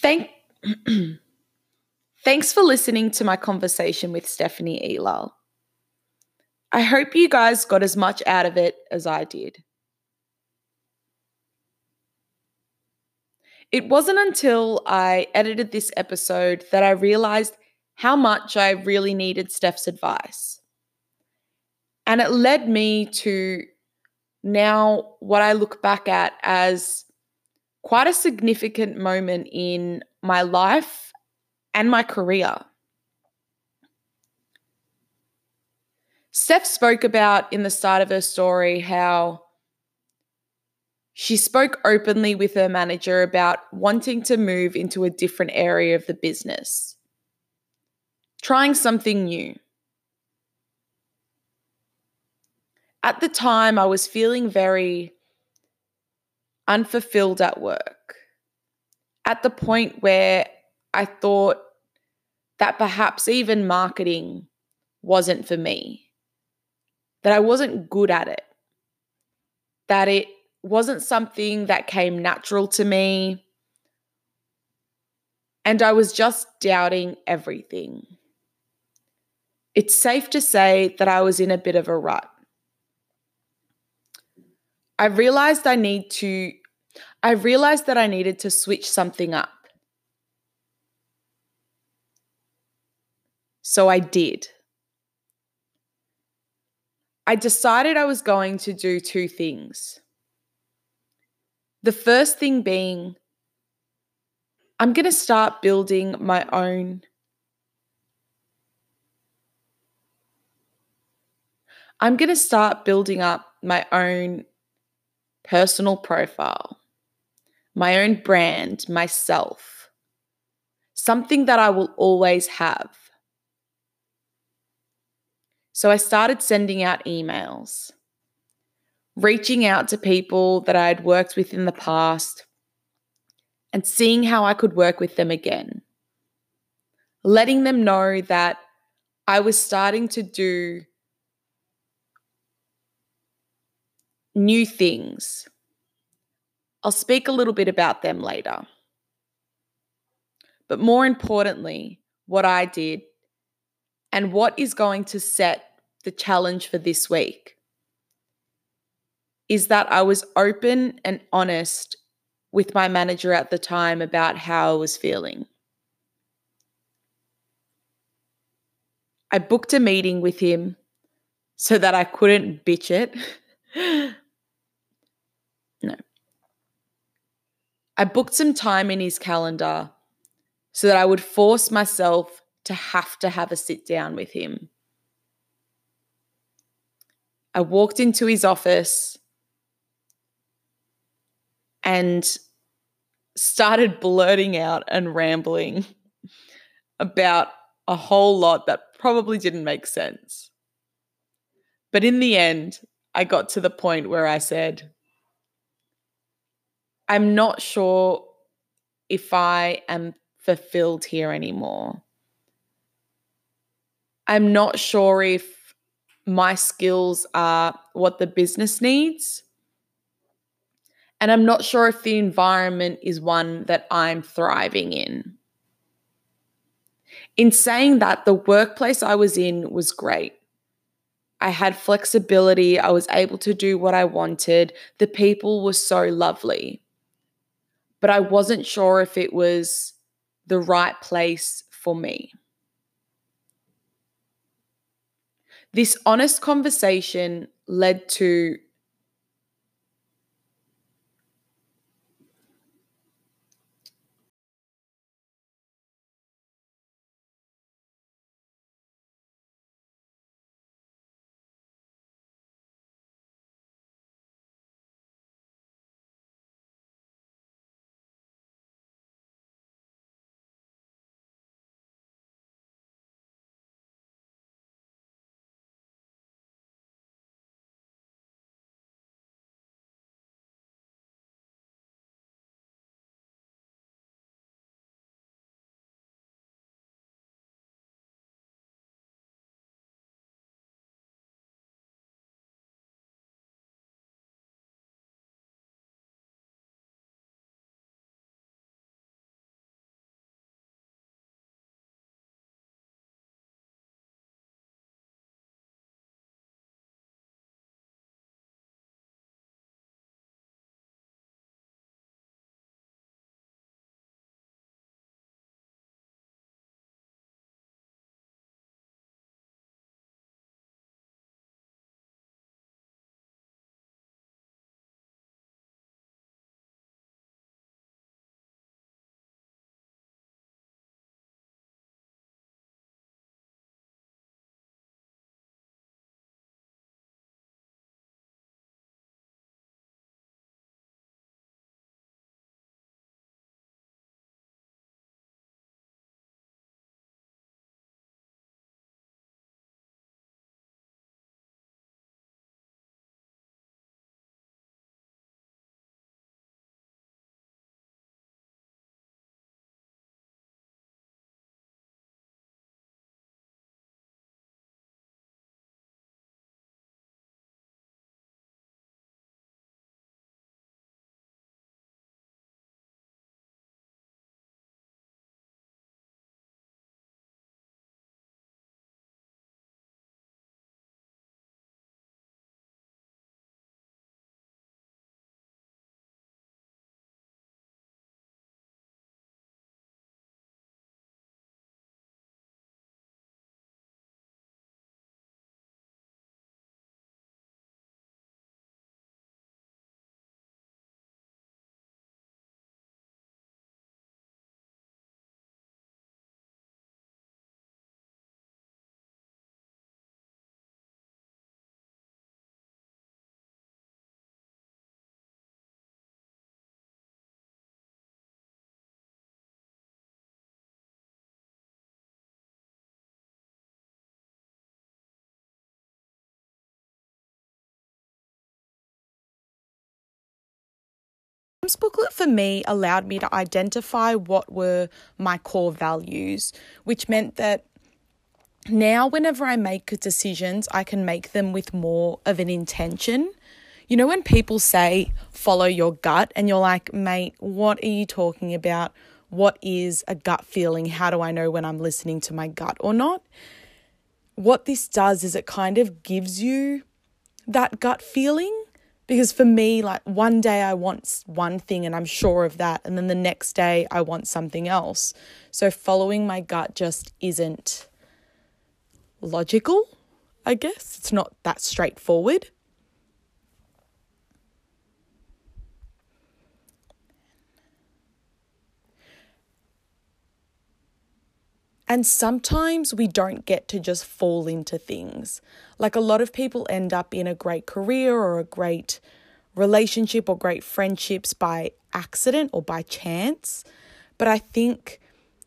Thank Thanks for listening to my conversation with Stephanie Elal. I hope you guys got as much out of it as I did. It wasn't until I edited this episode that I realized how much I really needed Steph's advice. And it led me to now what I look back at as quite a significant moment in my life and my career. Steph spoke about in the start of her story how she spoke openly with her manager about wanting to move into a different area of the business, trying something new. At the time, I was feeling very unfulfilled at work, at the point where I thought that perhaps even marketing wasn't for me, that I wasn't good at it, that it wasn't something that came natural to me. And I was just doubting everything. It's safe to say that I was in a bit of a rut. I realized I need to I realized that I needed to switch something up. So I did. I decided I was going to do two things. The first thing being, I'm going to start building my own. I'm going to start building up my own personal profile, my own brand, myself, something that I will always have. So I started sending out emails reaching out to people that I had worked with in the past and seeing how I could work with them again. Letting them know that I was starting to do new things. I'll speak a little bit about them later. But more importantly, what I did and what is going to set the challenge for this week is that I was open and honest with my manager at the time about how I was feeling. I booked a meeting with him so that I couldn't bitch it. I booked some time in his calendar so that I would force myself to have to have a sit down with him. I walked into his office and started blurting out and rambling about a whole lot that probably didn't make sense. But in the end, I got to the point where I said, I'm not sure if I am fulfilled here anymore. I'm not sure if my skills are what the business needs. And I'm not sure if the environment is one that I'm thriving in. In saying that, the workplace I was in was great. I had flexibility. I was able to do what I wanted. The people were so lovely. But I wasn't sure if it was the right place for me. This honest conversation led to This booklet for me allowed me to identify what were my core values, which meant that now whenever I make decisions, I can make them with more of an intention. You know, when people say follow your gut, and you're like, mate, what are you talking about? What is a gut feeling? How do I know when I'm listening to my gut or not? What this does is it kind of gives you that gut feeling because for me, like one day I want one thing and I'm sure of that, and then the next day I want something else. So following my gut just isn't logical, I guess. It's not that straightforward. And sometimes we don't get to just fall into things. Like a lot of people end up in a great career or a great relationship or great friendships by accident or by chance. But I think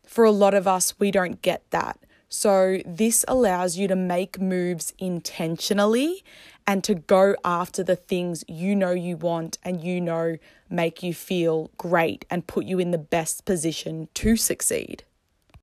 for a lot of us, we don't get that. So, this allows you to make moves intentionally and to go after the things you know you want and you know make you feel great and put you in the best position to succeed.